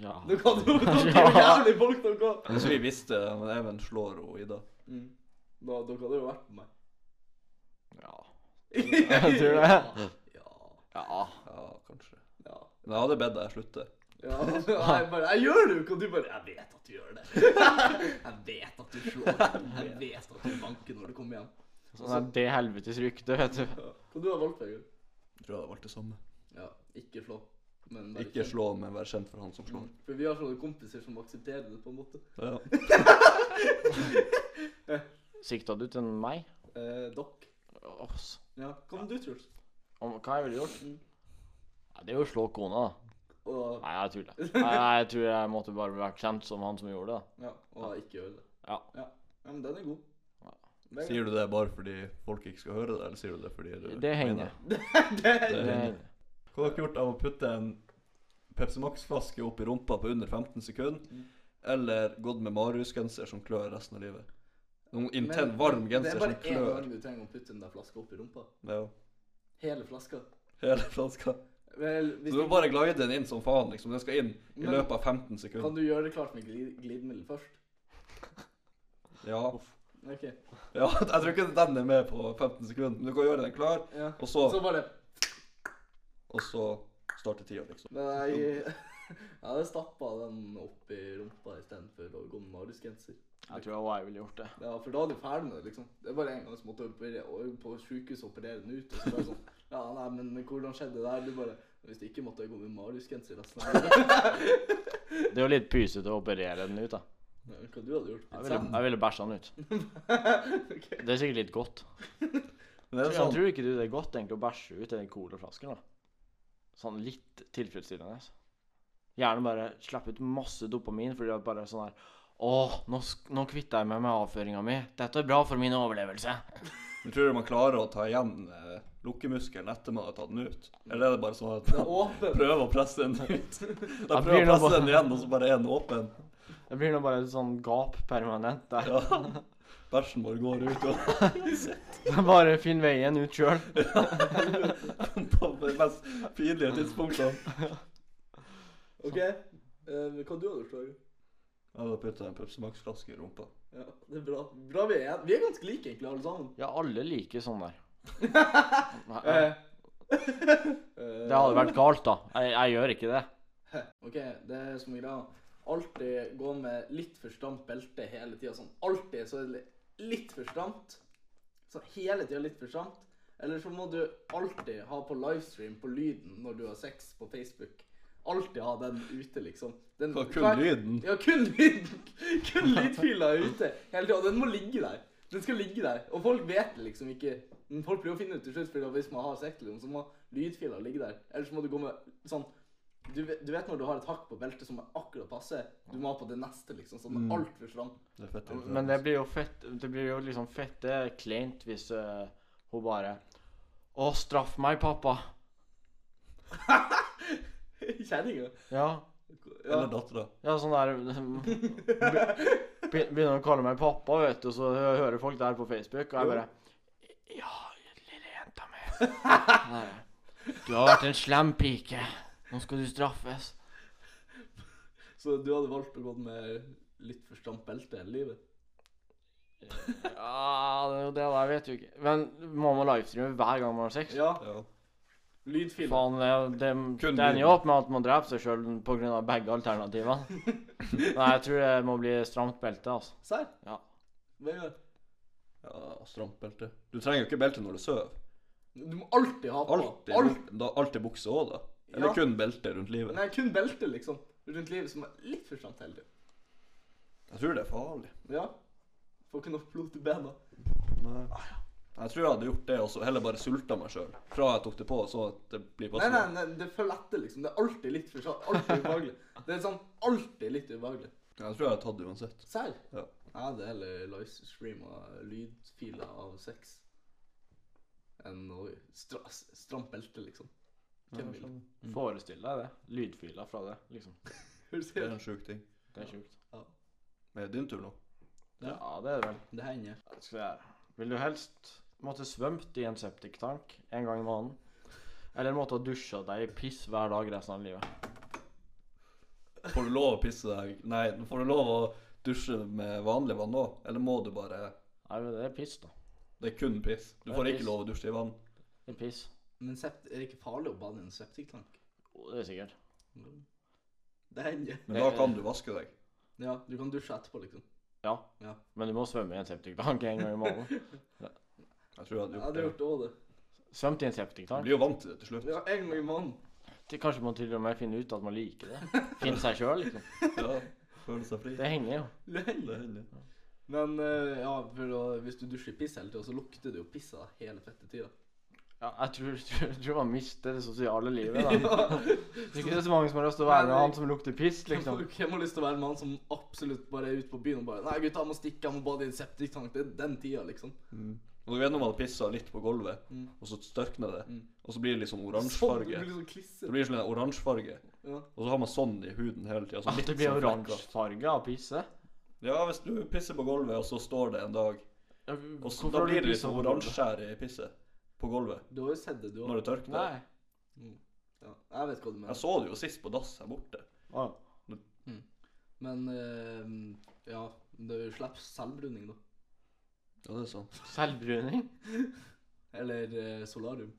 Ja. Dere hadde jo [LAUGHS] er jævlig folk, dere. Hvis vi visste men Even slår og Ida Mm. Da, dere hadde jo vært med meg. [LAUGHS] ja. Jeg tror det. Ja. Ja. Ja, kanskje. Ja. Men jeg hadde bedt deg slutte. Ja. [LAUGHS] Jeg bare Jeg gjør det jo ikke, og du bare Jeg vet at du gjør det. [LAUGHS] Jeg vet at du slår. Jeg vet at du banker når du kommer hjem. Sånn er det helvetes rykte, vet du. Ja. Hva du har valgt, Egil? Jeg tror jeg har valgt det samme. Ja, ikke slå. Men Ikke kjent. slå, men være kjent for han som slår. For vi har sånne kompiser som aksepterer det, på en måte. Ja. [LAUGHS] Sikta du til meg? Eh, Dokk. Ja. Hva med du, Truls? Om hva jeg ville gjort? Mm. Det er jo å slå kona, da. Og, Nei, jeg tuller. Nei, jeg tror jeg måtte bare vært kjent som han som gjorde det. ja, og ikke gjøre det. Ja. ja. Ja, men den er god. Ja. Sier du det bare fordi folk ikke skal høre det, eller sier du det fordi du Det hender. [LAUGHS] det, Det Det hender. Hva har dere gjort av å putte en Pepsi Max-flaske opp i rumpa på under 15 sekunder, Mm. eller gått med Marius-genser som klør resten av livet? Noen Men intent varm genser Det er bare én klør. gang du trenger å putte den der flaska opp i rumpa. Ja, Hele flaska. hele flaska. Vel, hvis du må bare glide den inn som faen, liksom. Den skal inn i Men- løpet av 15 sekunder. kan du gjøre det klart med glid, glidemiddel først? [LAUGHS] Ja. OK. ja. [LAUGHS] Jeg tror ikke den er med på 15 sekunder, men du kan gjøre den klar, Ja. og så, Så bare og så starte tida, liksom. Nei jeg, hadde stappa den opp i rumpa istedenfor å gå med Marius-genser. Jeg tror jeg ville gjort det. Ja, for da er du ferdig med det, liksom. Det er bare en gang som måtte og på sjukehuset operere den ut. Og så bare sånn Ja, nei, men hvordan skjedde det der? Du bare Hvis det ikke måtte jeg gå med Marius-genser resten av [LAUGHS] livet. Det er jo litt pysete å operere den ut, da. Ja, Hva du hadde gjort? Jeg ville, jeg ville bæsja den ut. [LAUGHS] okay. Det er sikkert litt godt. Men [LAUGHS] det Tror, er sånn, tror ikke du det er godt egentlig å bæsje ut i den colaflasken? Sånn litt tilfredsstillende. Gjerne bare slippe ut masse dopamin fordi at bare sånn her Å, nå, nå kvitter jeg meg med avføringa mi. Dette er bra for min overlevelse. du tror man klarer å ta igjen eh, lukkemuskelen etter man har tatt den ut? Eller er det bare sånn at er prøver å presse den ut? [LAUGHS] Da prøver å presse bare- den igjen, og så bare er den åpen. Det blir nå bare et sånn gap permanent der. Ja. Bæsjen bare går ut og [LAUGHS] Bare finn veien ut sjøl. [LAUGHS] på de mest pinlige tidspunktene. OK. Hva hva du hadde gjort, Torgeir? Jeg hadde putta en Pepsi Max-flaske i rumpa. Ja, det er bra. Bra vi er Vi er ganske like, egentlig, alle sammen. Ja, alle liker sånn der. Eh, Det hadde vært galt, da. Jeg, jeg gjør ikke det. OK, det er som er greia. Alltid gå med litt for stramt belte hele tida. Sånn alltid så er det litt for stramt. Sånn hele tida litt for stramt. Eller så må du alltid ha på livestream på lyden når du har sex på Facebook. Alltid ha den ute, liksom. Den, Ja, kun hver- lyden? Ja, kun lyden. [LAUGHS] Kun lydfila er ute hele tida. Den må ligge der. Den skal ligge der. Og folk vet det liksom ikke. Men folk prøver å finne ut til slutt, for hvis man har sex, liksom, så må lydfiler ligge der. Ellers må du gå med sånn du vet, du vet når du har et hakk på beltet som er akkurat passe, du må ha på det neste, liksom. Sånn Mm. altfor stram. Men det blir jo fett Det blir jo liksom fett Det er kleint hvis uh, hun bare Å, straff meg, pappa. [LAUGHS] Kjerringa. Ja. Eller Ja. dattera. Ja, sånn der [LAUGHS] be- Begynner å kalle meg pappa, vet du, så hører folk der på Facebook, og jeg bare Ja, lille jenta mi. Du har vært en slem pike. Nå skal du straffes. Så du hadde valgt å gå med litt for stramt belte hele livet? Ja, det er jo det, der, Jeg vet jo ikke. Men må man livestreame hver gang man har sex? Ja. Ja. Lydfil. Faen, det, det, det ender jo opp med at man dreper seg sjøl pga. begge alternativene. [LAUGHS] Nei, jeg tror det må bli stramt belte, altså. Serr? Ja. Vegard? Ja, stramt belte. Du trenger jo ikke belte når du sover. Du må alltid ha på. Alltid, Alt. da, alltid bukse òg, da. Eller Ja. kun belte rundt livet. Nei, kun belte, liksom. Rundt livet som er litt for stramt heldig. Jeg tror det er farlig. Ja. Får ikke nok blod til bena. Nei. Jeg tror jeg hadde gjort det, også, heller bare sulta meg sjøl. Fra jeg tok det på, så at det blir Nei, passende. nei, nei, det følger etter, liksom. Det er alltid litt for stramt. Alltid ubehagelig. Det er sånn alltid litt ubehagelig. Jeg tror jeg hadde tatt det uansett. Serr? Ja. Ja, det er heller livestream og lydfiler av sex enn å stra stramt belte, liksom. Hvem vil? Forestill deg det. Lydfiler fra det, liksom. [LAUGHS] Det er en sjuk ting. Det er sjukt. Men er det din tur nå? Ja. Ja, det er det vel. Det hender. Skal vi gjøre. Vil du helst måtte svømt i en septiktank en gang i måneden? Eller måtte ha dusja deg i piss hver dag resten av livet? Får du lov å pisse deg Nei, får du lov å dusje med vanlig vann òg? Eller må du bare Nei, men det er piss, da. Det er kun piss. Du Det er får ikke lov å dusje i vann. Det er piss. Men sept er det ikke farlig å bade i en septiktank? Jo, det er sikkert. Det hender. Men da kan du vaske deg. Ja, du kan dusje etterpå, liksom. Ja. Ja. Men du må svømme i en septiktank en gang i måneden. [LAUGHS] Jeg tror jeg hadde Jeg gjort hadde det. gjort det òg, det. Svømt i en Du septiktank? blir jo vant til det til slutt. Ja, en gang i måneden. Kanskje man til og med finner ut at man liker det. Finner seg sjøl, liksom. Ja, Føle seg fri. Det henger jo. Det hender. Det hender. Men uh, ja, å, hvis du dusjer piss hele tida, så lukter du jo piss av hele fette tida. Ja, jeg tror, [LAUGHS] tror, tror man mister det sosiale livet, da. [LAUGHS] Det er ikke så mange som har lyst til å være med han som lukter piss, liksom. Hvem har lyst til å være med han som absolutt bare er ute på byen og bare Nei, gutta, jeg må stikke, jeg må bade i en septiktank. Det er den tida, liksom. Mm. Og du vet når man har pissa litt på gulvet, Mm. og så størkner det, Mm. og så blir det litt Sånn, oransjefarge. det blir sånn Det blir sånn oransjefarge, Ja. og så har man sånn i huden hele tida. At det blir oransjefarge av pisse. Ja, hvis du pisser på gulvet, og så står det en dag Ja, og så, Da blir det litt liksom på oransjeskjær i pisset på gulvet Du har jo sett det, du når det tørker. Nei. Ja, jeg vet hva du mener. Jeg så det jo sist på dass her borte. Ah. Men eh, ja, det slipper selvbruning, da. Ja, det er sant. Selvbruning? Eller eh, solarium.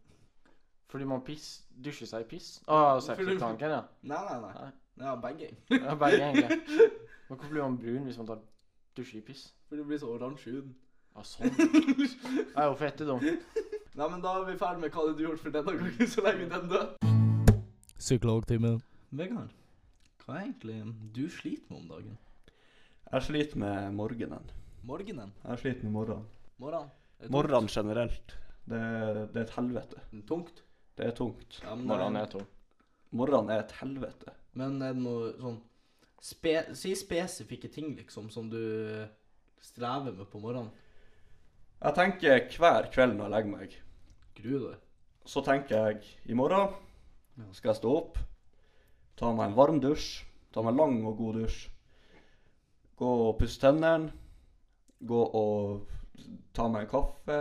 Fordi man piss, dusjer seg i piss? Å, septiktanken, ja. Nei, nei, nei. Nei. Ja, begge. ja. Begge, [LAUGHS] egentlig. Men hvorfor blir man brun hvis man tar dusjer i piss? For du blir så oransje i huden. Ja, sånn. Jeg er jo fette dum. [LAUGHS] Nei, men da er vi ferdig med hva du har gjort for denne gangen, så legger vi den død. Psykologtimen. Vegard, hva er egentlig du sliter med om dagen? Jeg sliter med morgenen. Morgenen? Jeg er sliten. Morgenen? Morgen? Morgen? Morgenen generelt. Det, det er et helvete. Tungt? Det er tungt. Ja, men, Morgenen er tung. Morgenen er et helvete. Men er det noe sånn spe, Si spesifikke ting, liksom, som du strever med på morgenen. Jeg tenker hver kveld når jeg legger meg, Gruer du deg? så tenker jeg i morgen skal jeg stå opp, ta meg en varm dusj, ta meg en lang og god dusj, gå og pusse tennene, gå og ta meg en kaffe,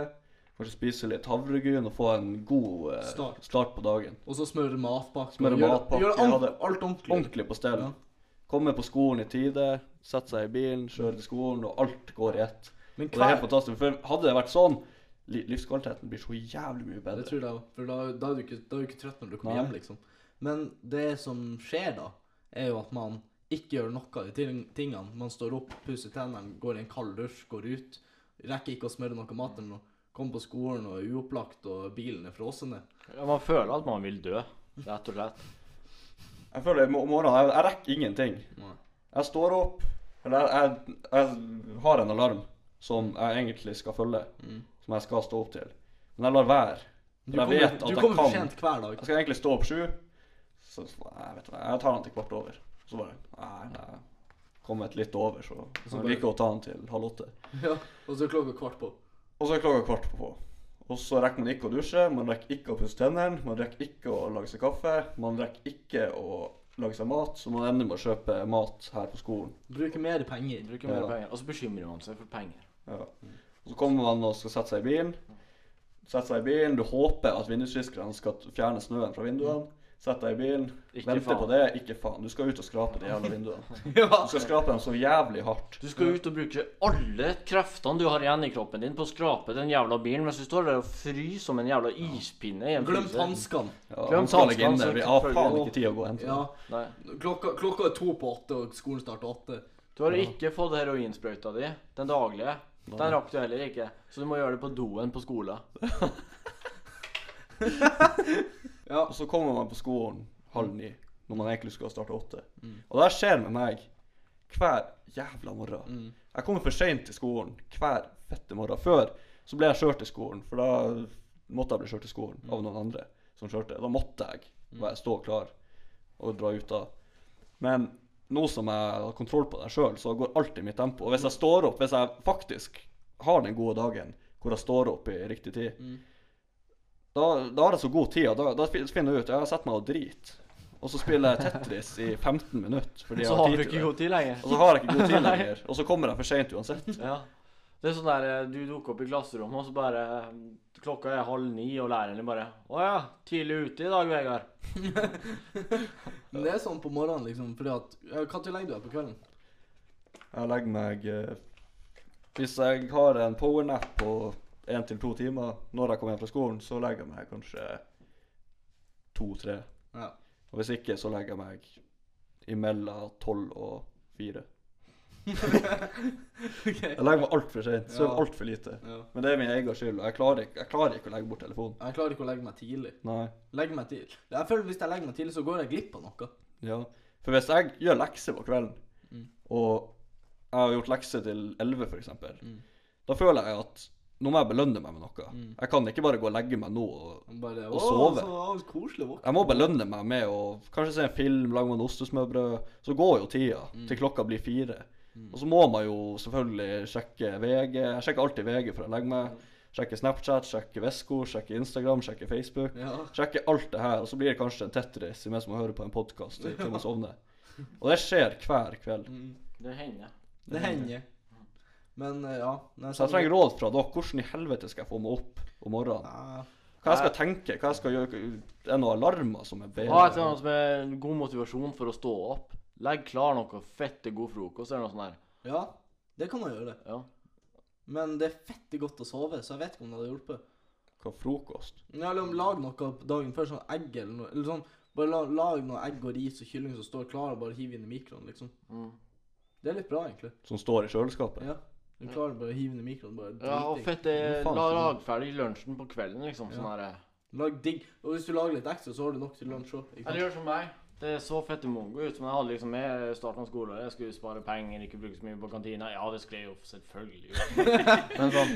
kanskje spise litt havregryn og få en god eh, Start. start på dagen. Og så smøre matpakke. Smøre matpakke, Gjøre alt, alt ordentlig. Ordentlig på stell. Ja. Komme på skolen i tide, sette seg i bilen, kjøre til skolen, og alt går i ett. Men Og det er helt fantastisk. For hadde det vært sånn, li- livskvaliteten blir så jævlig mye bedre. Det tror jeg. For da, da, er du ikke, da er du ikke trøtt når du kommer Nei. hjem, liksom. Men det som skjer da, er jo at man ikke gjør noe av de tingene. Man står opp, pusser tennene, går i en kald dusj, går ut. Rekker ikke å smøre noe mat eller noe. Kommer på skolen og er uopplagt, og bilen er frossen Ja, man føler at man vil dø, rett og slett. Jeg føler om morgenen jeg, jeg rekker ingenting. Nei. Jeg står opp, eller jeg, jeg, jeg har en alarm som jeg egentlig skal følge, Mm. som jeg skal stå opp til. Men jeg lar være. For jeg vet at du kommer for kan. sent hver dag. Jeg skal egentlig stå opp sju, så jeg vet hva, jeg tar den til kvart over. Så bare Nei, nei. Kommet litt over, så så jeg liker å ta den til halv åtte. [LAUGHS] Ja, og så er klokka kvart på. Og så er klokka kvart på. Og så rekker man ikke å dusje, man rekker ikke å pusse tennene, man rekker ikke å lage seg kaffe, man rekker ikke å lage seg mat, så man ender med å kjøpe mat her på skolen. Bruker mer penger. Bruke mer Ja. penger. Og så bekymrer man seg for penger. Ja. Og så kommer man og skal sette seg i bilen. Sette seg i bilen, Du håper at vindusviskerne skal fjerne snøen fra vinduene. Sett deg i bilen, Ikke vente faen. på det. Ikke faen. Du skal ut og skrape de jævla vinduene. [LAUGHS] Ja. Du skal skrape dem så jævlig hardt. Du skal ut og bruke alle kreftene du har igjen i kroppen din på å skrape den jævla bilen mens du står der og fryser som en jævla ispinne i en Glem fryser. hanskene. Ja, Glem hanskene inne. Vi har faen ikke tid å gå og hente Ja. Nei. Klokka, klokka er to på åtte, og skolen starter åtte. Du har ikke fått heroinsprøyta di, den daglige. Den rakk du heller ikke, så du må gjøre det på doen på skolen. [LAUGHS] [LAUGHS] Ja. Og så kommer man på skolen halv ni, når man egentlig skal starte åtte. Mm. Og det her skjer med meg hver jævla morgen. Mm. Jeg kommer for seint til skolen hver fette morgen. Før så ble jeg kjørt til skolen, for da måtte jeg bli kjørt til skolen Mm. av noen andre som kjørte. Da måtte jeg være stå klar og dra ut da. Men nå som jeg har kontroll på det sjøl, så går alt i mitt tempo. Og hvis jeg står opp, hvis jeg faktisk har den gode dagen hvor jeg står opp i riktig tid, Mm. Da, da har jeg så god tid, og da, da finner jeg ut Jeg har sett meg og drit. Og så spiller jeg Tetris i 15 minutter. Fordi jeg Så har har du ikke god tid lenger. Og så har jeg ikke god tid [LAUGHS] lenger. Og så kommer jeg for seint uansett. Ja. Det er sånn der eh, du dukker opp i klasserommet, og så bare eh, Klokka er halv ni, og læreren din bare 'Å ja, tidlig ute i dag, Vegard'. [LAUGHS] Men det er sånn på morgenen, liksom, fordi at Når legger du deg på kvelden? Jeg legger meg eh, Hvis jeg har en powernap på én til to timer når jeg kommer hjem fra skolen, så legger jeg meg kanskje to-tre. Ja. Og hvis ikke, så legger jeg meg imellom tolv og fire. [LAUGHS] okay. Jeg legger meg altfor sent. Sover Ja. altfor lite. Ja. Men det er min egen skyld. og Jeg klarer ikke, jeg klarer ikke å legge bort telefonen. Jeg klarer ikke å legge meg tidlig. Nei. Legge meg tidlig. Jeg føler Hvis jeg legger meg tidlig, så går jeg glipp av noe. Ja. For hvis jeg gjør lekser på kvelden, Mm. og jeg har gjort lekser til 11 f.eks., Mm. da føler jeg at nå må jeg belønne meg med noe. Mm. Jeg kan ikke bare gå og legge meg nå. og Bare, Og sove. Så, så koselig våkne. Jeg må belønne meg med å kanskje se en film, lage meg en ostesmørbrød. Så går jo tida Mm. til klokka blir fire. Og så må man jo selvfølgelig sjekke VG. Jeg sjekker alltid VG før jeg legger meg. Sjekke Snapchat, sjekke Vesko, sjekke Instagram, sjekke Facebook. Ja. Sjekke alt det her, og så blir det kanskje en Tetris mens man hører på en podkast til [LAUGHS] man sovner. Og det skjer hver kveld. Mm. Det hender. Det hender. Men eh, ja. Nei, Så jeg trenger råd fra dere. Hvordan i helvete skal jeg få meg opp om morgenen? Ja. Hva jeg skal tenke? Hva jeg skal gjøre? Er det noen alarmer som er Ha et eller bedre? annet som er god motivasjon for å stå opp. Legg klar noe fette god frokost eller noe sånt der. ja, det kan man gjøre. Ja. Men det er fette godt å sove, så jeg vet ikke om det hadde hjulpet. Hva frokost? Ja, eller om lag noe dagen før, sånn egg eller noe. Eller sånn, bare la, lag noe egg og ris og kylling som står klar, og bare hiv inn i mikroen, liksom. Mm. Det er litt bra, egentlig. Som står i kjøleskapet? Ja. Du klarer bare å hive ned mikroen, bare Ja, og fett det La lag ferdig lunsjen på kvelden, liksom. Sånn her. herre Lag digg. Og hvis du lager litt ekstra, så har du nok til lunsj òg. Eller gjør som meg. Det så fette mongo ut som jeg hadde liksom med starten av skolen. Jeg skulle spare penger, ikke bruke så mye på kantina. Ja, det skled jo selvfølgelig ut. [LAUGHS] Men sånn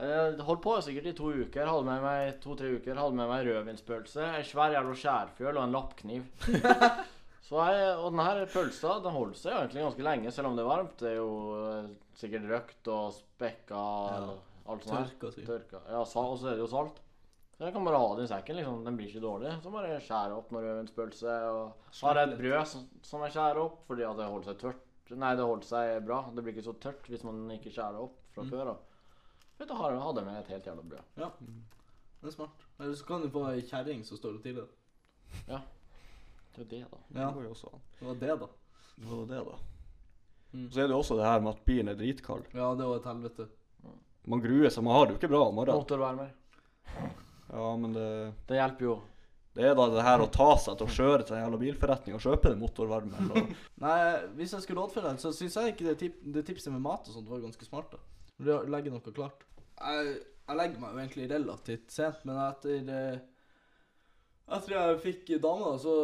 Jeg holdt på sikkert i to uker. Hadde med meg to-tre uker Hadde med meg rødvinspølse, ei svær jævla skjærfjøl og en lappkniv. [LAUGHS] Så jeg, og denne pølsa den holder seg egentlig ganske lenge, selv om det er varmt. Det er jo eh, sikkert røkt og spekka og alt sånt. Tørka, Tørka. Ja, og så er det jo salt. Så jeg kan bare ha det i sekken. liksom, Den blir ikke dårlig. Så bare skjære opp når en pølse. Og har et brød som, som jeg skjærer opp fordi at det holder seg tørt. Nei, det holder seg bra. Det blir ikke så tørt hvis man ikke skjærer opp fra Mm. før av. Du, har- hadde med et helt jævla brød. Ja. Det er smart. Eller så kan du få ei kjerring som står og til Det er det, da. Ja, Det går jo også an. det var det, da. Det var det, da. Mm. Så er det jo også det her med at bilen er dritkald. Ja, det var et helvete. Man gruer seg. Man har det jo ikke bra om morgenen. Motorvarmer. Ja, men det, Det hjelper jo. det er da det her å ta seg til å kjøre til en jævla bilforretning og kjøpe den motorvarmen. Og, [LAUGHS] Nei, hvis jeg skulle rådføre deg, så syns jeg ikke det, tip det tipset med mat og sånt var ganske smart. da. Du Legge noe klart. Jeg, jeg legger meg jo egentlig relativt sent, men etter eh, Etter jeg fikk dame, da, så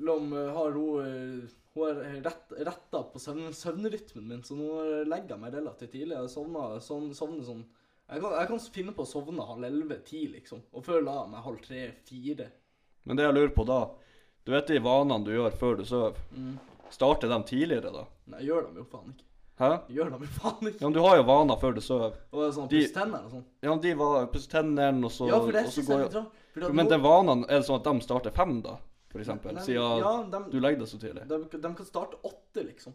lom, har hun eh, Hun har rett, retta på søvn, søvnrytmen min, så nå legger jeg meg relativt tidlig. Jeg sovner sovner, sovner sånn jeg kan, jeg kan finne på å sovne halv elleve-ti, liksom. Og før la jeg meg halv tre-fire. men det jeg lurer på da Du vet de vanene du gjør før du sover. Mm. Starter dem tidligere, da? Nei, jeg gjør dem jo faen ikke. Hæ? Gjør dem jo faen ikke. Ja, men du har jo vaner før du sover. Og det er sånn De- pusse tennene og sånn. Ja, de var pusse tennene, og så Ja, for det og så synes går jeg litt rart. Men nå- den vanen, er det sånn at de starter fem, da? For eksempel? Siden ja, de, du legger deg så tidlig? de, de kan starte åtte, liksom.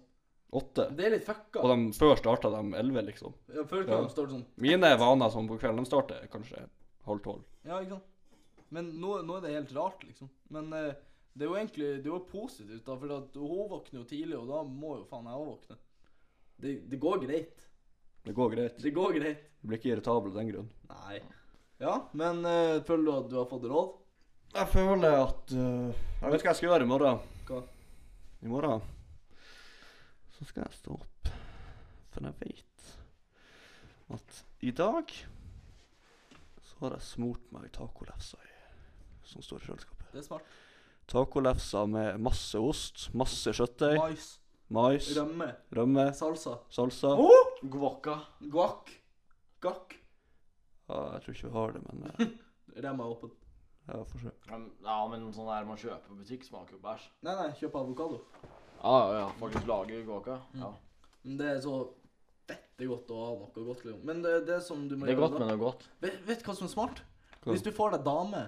Åtte? Det er litt fucka. Og de før starta de elleve, liksom? Ja, før kan Ja. de starte sånn Mine vaner sånn på kvelden, de starter kanskje halv tolv. Ja, ikke sant? Men nå, nå er det helt rart, liksom. Men eh, det er jo egentlig det er jo positivt, da, for at hun våkner jo tidlig, og da må jo faen jeg òg våkne. Det, det går greit. Det går greit. Det går greit. Du blir ikke irritabel av den grunn. Nei. Ja, men eh, føler du at du har fått råd? Jeg føler at øh, Jeg vet hva jeg skal gjøre i morgen. Hva? I morgen så skal jeg stå opp. For jeg vet at i dag så har jeg smurt meg tacolefsa i, som står i kjøleskapet. Det er smart. Tacolefsa med masse ost, masse kjøttdeig, Mais, mais, rømme, rømme, salsa. salsa. oh! Guacca. Guac. Gakk. Ja, jeg tror ikke vi har det, men [LAUGHS] øh, Remma er åpen. ja, får se. Ja, men sånn der man kjøper på butikk smaker jo bæsj. Nei, nei, kjøp avokado. Ja, ja, ja. Faktisk lager guacca. Ja. Men det er så fette godt å ha noe godt, liksom. Men det, det som du må Det er godt, da men det er godt. Vet, vet du hva som er smart? Hva? Hvis du får deg dame,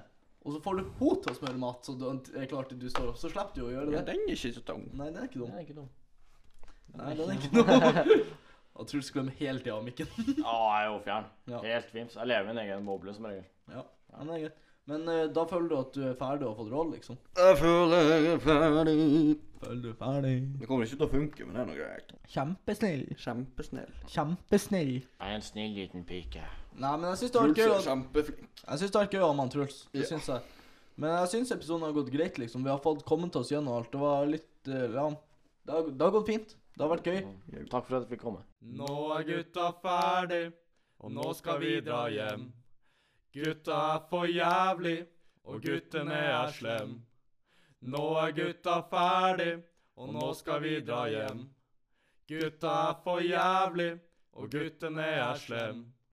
og så får du henne til å smøre mat, så du er klar til du står opp, så slipper du å gjøre Ja, det. den er ikke så dum. Nei, det er ikke Det dumt. er ikke dum. Nei, den er ikke noe. [LAUGHS] Og Truls glemmer hele tida helt i av mikken. Ja, jeg er jo fjern. Ja. Helt vims. Jeg lever i en egen boble som regel. Ja, men det er greit. Men eh, da føler du at du er ferdig og har fått råd, liksom? Jeg føler jeg er ferdig. Føler du er ferdig? Det kommer ikke til å funke, men det er noe greit. Kjempesnill. Kjempesnill. Kjempesnill. Jeg er en snill liten pike. Nei, men jeg syns det har vært Truls gøy. er å- kjempeflink. Jeg syns det har vært gøy å ha med han Truls. Det Ja. syns jeg. Men jeg syns episoden har gått greit, liksom. Vi har fått kommet oss gjennom alt. Det var litt eh, Ja, det har, det har gått fint. Det har vært gøy. Takk for at jeg fikk komme. Nå er gutta ferdig, og nå skal vi dra hjem. Gutta er for jævlig, og guttene er slem. Nå er gutta ferdig, og nå skal vi dra hjem. Gutta er for jævlig, og guttene er slem.